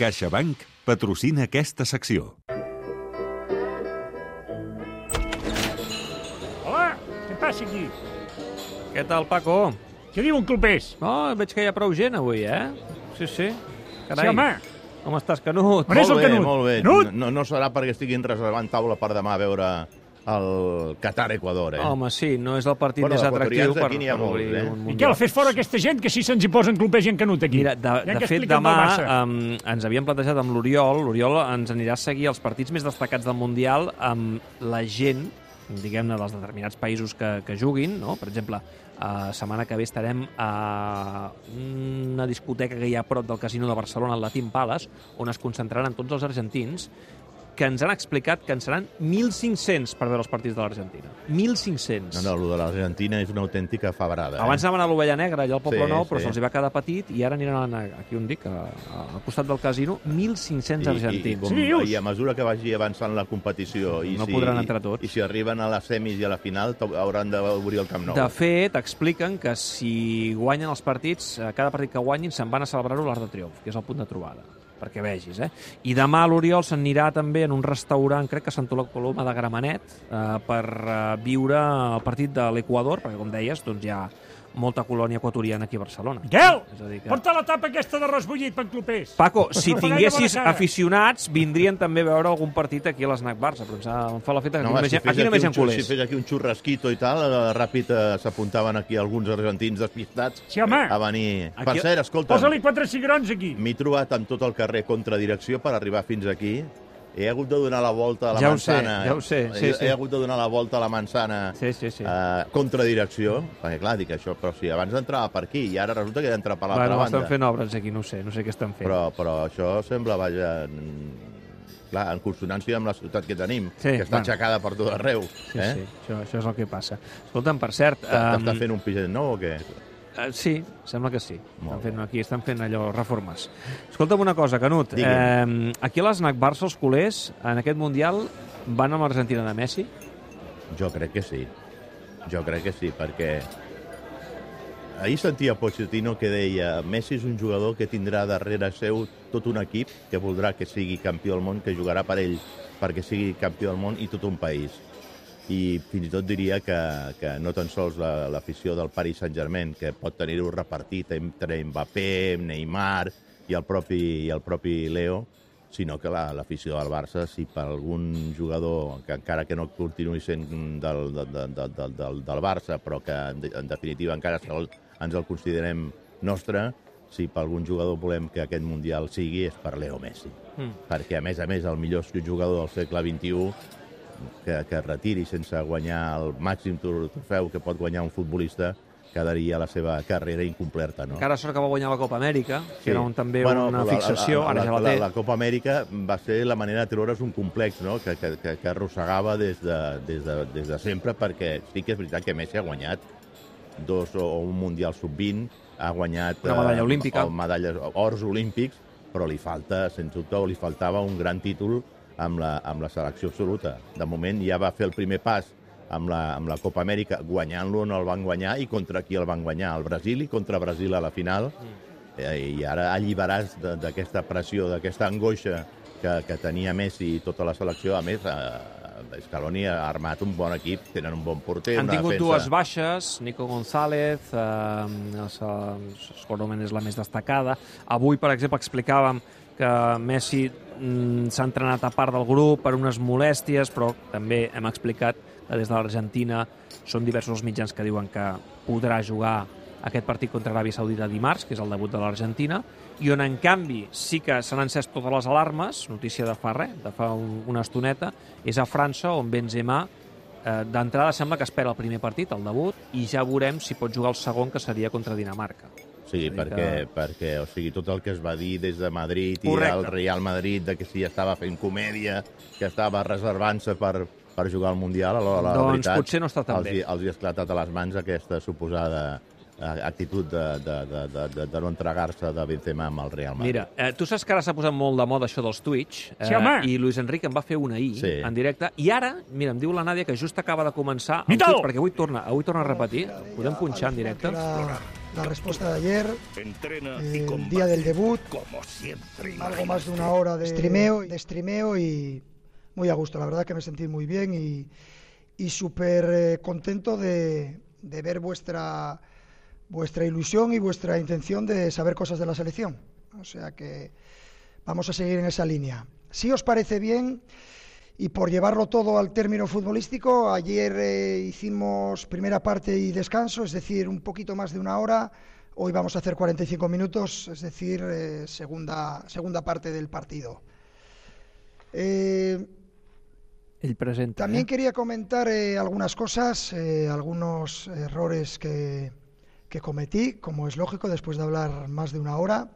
CaixaBank patrocina aquesta secció. Hola, què passa aquí? Què tal, Paco? Què diu un clubers? Oh, veig que hi ha prou gent avui, eh? Sí, sí. Carai. Sí, home. Com estàs, Canut? On és el molt bé, Canut? molt bé. Canut! No, no serà perquè estiguin reservant taula per demà a veure el Qatar-Equador, eh? Home, sí, no és el partit Bueno, més atractiu per, per obrir eh? un I mundial. què, el fes fora aquesta gent, que si se'ns hi posen clubers i en Canut aquí? Mira, de, Ja de fet, demà um, ens havíem plantejat amb l'Oriol. L'Oriol ens anirà a seguir els partits més destacats del Mundial amb la gent, diguem-ne, dels determinats països que, que juguin, no? Per exemple, la setmana que ve estarem a una discoteca que hi ha a prop del Casino de Barcelona, el Latin Palace, on es concentraran tots els argentins que ens han explicat que en seran 1.500 per veure els partits de l'Argentina. 1.500. No, no, el de l'Argentina és una autèntica fabrada. Abans eh? anaven a l'Ovella Negra, allà al Poble Sí, Nou, però sí. se'ls va quedar petit i ara aniran a, aquí on dic, a, a, al costat del casino, 1.500 I, argentins. com, Sí? I a mesura que vagi avançant la competició i, No si, podran entrar tots. i si arriben a les semis i a la final hauran d'obrir el Camp Nou. De fet, expliquen que si guanyen els partits, eh, cada partit que guanyin se'n van a celebrar-ho a l'Arc de Triomf, que és el punt de trobada perquè vegis, eh? I demà l'Oriol s'anirà també en un restaurant, crec que a Santa Coloma de Gramenet, eh, per eh, viure el partit de l'Equador, perquè, com deies, doncs ha molta colònia equatoriana aquí a Barcelona. Miquel, És a dir que... porta la tapa aquesta d'arròs bullit per clubers. Paco, si No tinguessis aficionats, vindrien també a veure algun partit aquí a l'Snac Barça, però em sa- em fa l'efecte que aquí home, només, hi ha- fes aquí només hi ha culers. si fes aquí un xurrasquito i tal, eh, ràpid eh, s'apuntaven aquí alguns argentins despistats Sí, home. a venir. Aquí- Per cert, escolta, Posa-li quatre cigrons aquí. m'he trobat amb tot el carrer contradirecció per arribar fins aquí. He hagut de donar la volta a la Ja ho sé, manzana. ja ho sé, sí, he, sí. he hagut de donar la volta a la manzana Sí, sí, sí. eh, contradirecció, perquè clar, dic això, però si abans entrava per aquí i ara resulta que he d'entrar per l'altra Bueno, banda. estan fent obres aquí, no sé, no sé què estan fent. Però, però això sembla, vaja, clar, en consonància amb la ciutat que tenim, Sí, que està bueno. aixecada per tot arreu. Sí, eh? sí, això, això és el que passa. Escolta'm, per cert... T'està em, fent un piset nou o què? Eh, sí, sembla que sí. Molt Estan fent, aquí estan fent allò, reformes. Escolta'm una cosa, Canut. Digue'm. Eh, aquí a l'Snac Barça, els culers, en aquest Mundial, van amb l'Argentina de Messi? Jo crec que sí. Jo crec que sí, perquè ahir sentia Pochettino que deia Messi és un jugador que tindrà darrere seu tot un equip que voldrà que sigui campió del món, que jugarà per ell perquè sigui campió del món i tot un país. I fins i tot diria que, que no tan sols la- l'afició del Paris Saint-Germain, que pot tenir-ho repartit entre Mbappé, Neymar i el propi, i el propi Leo, sinó que la- l'afició del Barça, si per algun jugador, que encara que no continuï sent del, del, del, del, del, del Barça, però que en, en definitiva encara se'l, ens el considerem nostre, si per algun jugador volem que aquest Mundial sigui, és per Leo Messi. Mm. Perquè, a més a més, el millor jugador del segle XXI que, que es retiri sense guanyar el màxim tro- trofeu que pot guanyar un futbolista, quedaria la seva carrera incompleta, no? Encara sort que va guanyar la Copa Amèrica, que era un, també una la- fixació, la, ara ja la la, té. la, la Copa Amèrica va ser la manera de treure's un complex, no?, que, que, que, que arrossegava des de, des, de, des de sempre, perquè sí que és veritat que Messi ha guanyat dos o un Mundial Sub-20, ha guanyat... Una medalla olímpica. o medalles, ors olímpics, però li falta, sens dubte, o li faltava un gran títol amb la, amb la selecció absoluta. De moment ja va fer el primer pas amb la, amb la Copa Amèrica, guanyant-lo on el van guanyar i contra qui el van guanyar, el Brasil i contra Brasil a la final. Eh, I ara alliberats d'aquesta pressió, d'aquesta angoixa que, que tenia Messi i tota la selecció. A més, eh, Scaloni ha armat un bon equip, tenen un bon porter, Han una tingut defensa... dues baixes, Nico González, eh, segurament és la més destacada. Avui, per exemple, explicàvem que Messi mm, s'ha entrenat a part del grup per unes molèsties, però també hem explicat que des de l'Argentina són diversos els mitjans que diuen que podrà jugar aquest partit contra Aràbia Saudita dimarts, que és el debut de l'Argentina, i on, en canvi, sí que s'han encès totes les alarmes, notícia de fa res, de fa un, una estoneta, és a França, on Benzema eh, d'entrada sembla que espera el primer partit, el debut, i ja veurem si pot jugar el segon, que seria contra Dinamarca. Sí, dir perquè, que- perquè o sigui, tot el que es va dir des de Madrid i Correcte. al Real Madrid de que si estava fent comèdia, que estava reservant-se per, per jugar al Mundial, a la, la Doncs veritat, potser no està tan els, bé. els hi ha esclatat a les mans aquesta suposada eh, actitud de, de, de, de, de, de no entregar-se de Benzema amb el Real Madrid. Mira, eh, tu saps que ara s'ha posat molt de moda això dels Twitch, eh, Sí, home. i Luis Enrique en va fer una ahir, Sí. en directe, i ara, mira, em diu la Nàdia que just acaba de començar el! Twitch, perquè avui torna, avui torna a repetir. Podem punxar en directe? La respuesta de ayer, Entrena el día del debut, como siempre. algo más de una hora de streameo, de streameo y muy a gusto. La verdad que me sentí muy bien y, y súper eh, contento de, de ver vuestra, vuestra ilusión y vuestra intención de saber cosas de la selección. O sea que vamos a seguir en esa línea. Si os parece bien, y por llevarlo todo al término futbolístico, ayer eh, hicimos primera parte y descanso, es decir, un poquito más de una hora. Hoy vamos a hacer 45 minutos, es decir, eh, segunda, segunda parte del partido. Eh, Ell presenta, también quería comentar algunas cosas, algunos errores que, que cometí, como es lógico, después de hablar más de una hora.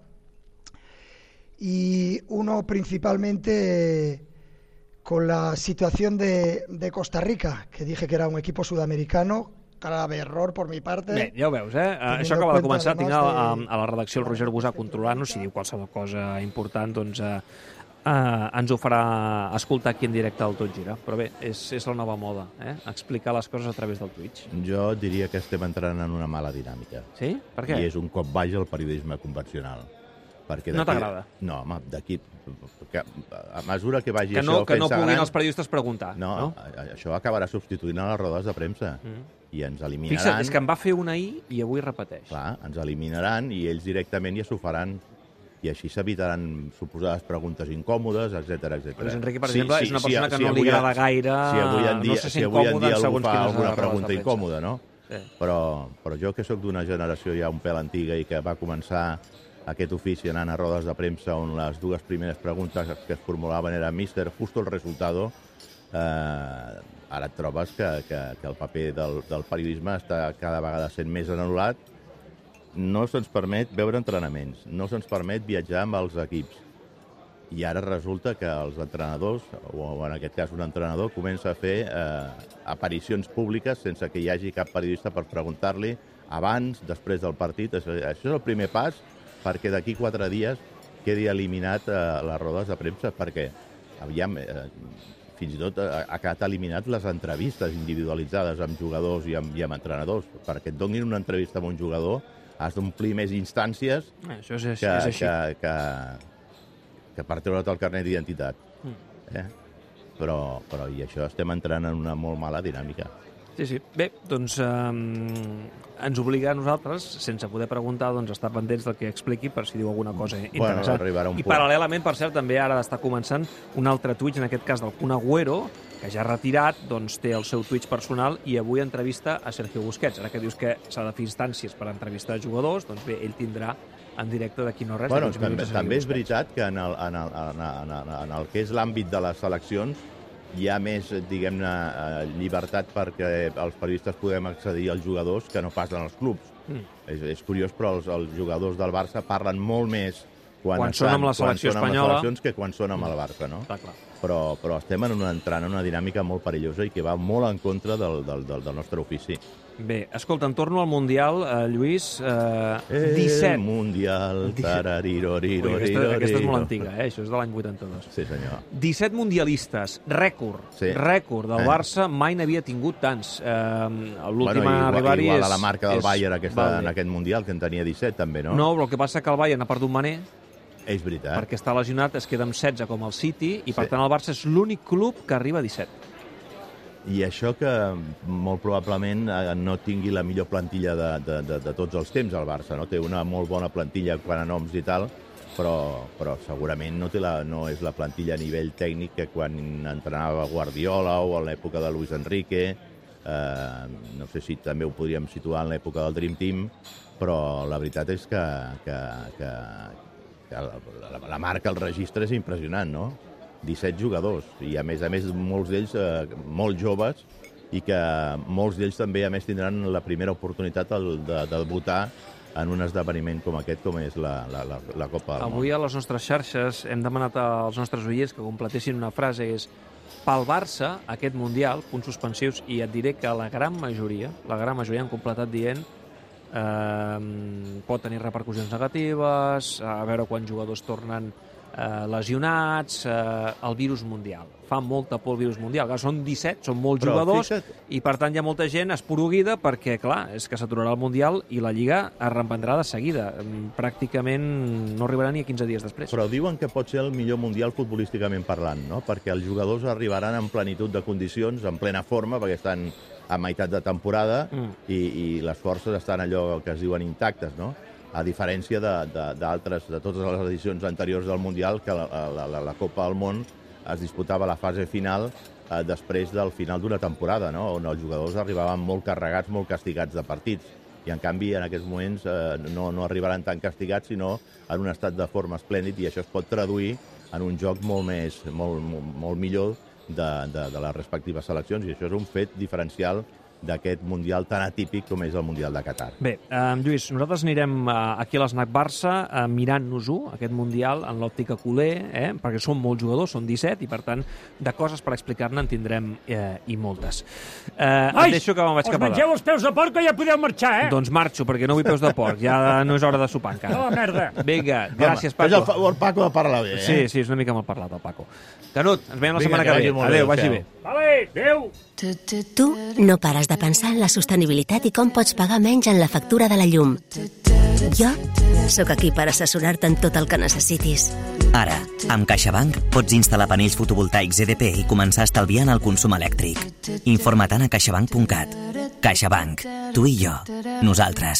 Y uno principalmente con la situación de, de Costa Rica, que dije que era un equipo sudamericano, grave error por mi parte. Bé, ja ho veus, eh? Uh, això acaba de començar. Tinc a, a, a la redacció el Roger Busà controlant-nos. Si diu qualsevol cosa important, doncs uh, uh, ens ho farà escoltar aquí en directe al Tot Gira. Però bé, és, és la nova moda, eh? Explicar les coses a través del Twitch. Jo diria que estem entrant en una mala dinàmica. Sí? Per què? I és un cop baix al periodisme convencional. Perquè No t'agrada? No, home, d'aquí... A mesura que vagi Que això no, que no puguin gran, els periodistes preguntar. No, no? a- a- això acabarà substituint a les rodes de premsa. Mm. I ens Fixa't, eliminaran... és que en va fer una ahir i avui repeteix. Clar, ens eliminaran i ells directament ja s'ho faran i així s'evitaran suposades preguntes incòmodes, etc etc. Luis Enrique, per exemple, és una persona que no li avui- agrada gaire, si avui en dia, no se si sent avui en dia algú fa alguna pregunta incòmoda, no? Sí. Però, però jo que sóc d'una generació ja un pèl antiga i que va començar aquest ofici anant a rodes de premsa on les dues primeres preguntes que es formulaven eren «Mister, justo el resultado», eh, ara et trobes que, que, que el paper del, del periodisme està cada vegada sent més anul·lat. No se'ns permet veure entrenaments, no se'ns permet viatjar amb els equips. I ara resulta que els entrenadors, o en aquest cas un entrenador, comença a fer eh, aparicions públiques sense que hi hagi cap periodista per preguntar-li abans, després del partit. Això és el primer pas perquè d'aquí quatre dies quedi eliminat eh, les rodes de premsa, perquè aviam, eh, fins i tot eh, ha quedat eliminat les entrevistes individualitzades amb jugadors i amb, i amb entrenadors. Perquè et donin una entrevista amb un jugador has d'omplir més instàncies Eh, Això és, així, que, és així. que, que, que per treure't el carnet d'identitat. Mm. Eh? Però, però i això estem entrant en una molt mala dinàmica. Sí, sí. Bé, doncs um, ens obliga a nosaltres, sense poder preguntar, doncs estar pendents del que expliqui per si diu alguna cosa interessant. un I punt. paral·lelament, per cert, també ara està començant un altre Twitch, en aquest cas del Kun Agüero, que ja ha retirat, doncs té el seu Twitch personal i avui entrevista a Sergio Busquets. Ara que dius que s'ha de fer instàncies per entrevistar jugadors, doncs bé, ell tindrà en directe d'aquí no res. bueno, també, també és veritat que en el, en el, en el, en el, en el que és l'àmbit de les seleccions hi ha més, diguem-ne, eh, llibertat perquè els periodistes podem accedir als jugadors que no passen als clubs. Mm. És, és curiós, però els, els jugadors del Barça parlen molt més quan, Quan són estan, amb la selecció quan són amb les espanyola. seleccions que quan són amb el Barça, no? Està clar. Però, però estem en una, entrant en una dinàmica molt perillosa i que va molt en contra del, del, del, del nostre ofici. Bé, escolta, en torno al Mundial, eh, Lluís, eh, El 17... Mundial, Ui, tarariroriro, aquesta, aquesta és molt antiga, eh? això és de l'any 82. Sí, senyor. 17 mundialistes, rècord, Sí. rècord del Eh. Barça, mai n'havia tingut tants. Eh, L'última bueno, a igual, arribar-hi igual és... a la marca del és Bayern aquesta, Valde. en aquest Mundial, que en tenia 17 també, no? No, però el que passa que el Bayern ha perdut Mané, És veritat. perquè està lesionat, es queda amb 16 com el City, i per Sí. tant el Barça és l'únic club que arriba a 17. I això que molt probablement eh, no tingui la millor plantilla de, de, de, de tots els temps, el Barça, no? Té una molt bona plantilla quan a noms i tal, però, però segurament no, té la, no és la plantilla a nivell tècnic que quan entrenava Guardiola o a l'època de Luis Enrique, eh, no sé si també ho podríem situar en l'època del Dream Team, però la veritat és que, que, que la, la, la marca, el registre és impressionant, no? 17 jugadors, i a més a més molts d'ells eh, molt joves, i que molts d'ells també a més tindran la primera oportunitat el, de, de debutar en un esdeveniment com aquest, com és la, la, la, la Copa del Avui Món. a les nostres xarxes hem demanat als nostres oients que completessin una frase és pel Barça, aquest Mundial, punts suspensius, i et diré que la gran majoria, la gran majoria han completat dient eh, pot tenir repercussions negatives, a veure quan jugadors tornen eh, lesionats, eh, el virus mundial. Fa molta por el virus mundial. Clar, són 17, són molts Però jugadors, fixa't- i per tant hi ha molta gent esporuguida perquè, clar, és que s'aturarà el Mundial i la Lliga es reemprendrà de seguida. Mm, Pràcticament no arribarà ni a 15 dies després. Però diuen que pot ser el millor mundial futbolísticament parlant, no? Perquè els jugadors arribaran en plenitud de condicions, en plena forma, perquè estan a meitat de temporada Mm. i, i les forces estan allò que es diuen intactes, no? A diferència de, de, d'altres, de totes les edicions anteriors del Mundial, que la, la, la, la Copa del Món es disputava la fase final eh, després del final d'una temporada, no? on els jugadors arribaven molt carregats, molt castigats de partits. I, en canvi, en aquests moments eh, no, no arribaran tan castigats, sinó en un estat de forma esplèndid, i això es pot traduir en un joc molt, més, molt, molt, molt millor de, de, de les respectives seleccions, i això és un fet diferencial d'aquest Mundial tan atípic com és el Mundial de Qatar. Bé, eh, Lluís, nosaltres anirem eh, aquí a l'Snac Barça eh, mirant-nos-ho, aquest Mundial, en l'òptica culer, eh, perquè són molts jugadors, són 17, i per tant, de coses per explicar-ne en tindrem eh, i moltes. Eh, et deixo que me'n vaig cap a mengeu dalt. els peus de porc o ja podeu marxar, eh? Doncs marxo, perquè no vull peus de porc, ja no és hora de sopar encara. merda. Vinga, gràcies, Home, fes el Paco. favor, Paco, de parlar bé, eh? Sí, sí, és una mica mal parlat, el Paco. Canut, ens veiem la Vinga, setmana que que, ve. molt bé, Adéu, vagi bé. Vale, adéu. Tu no pares de pensar en la sostenibilitat i com pots pagar menys en la factura de la llum. Jo sóc aquí per assessorar-te en tot el que necessitis. Ara, amb CaixaBank pots instal·lar panells fotovoltaics EDP i començar a estalviar en el consum elèctric. Informa't a caixabank.cat. CaixaBank. Tu i jo. Nosaltres.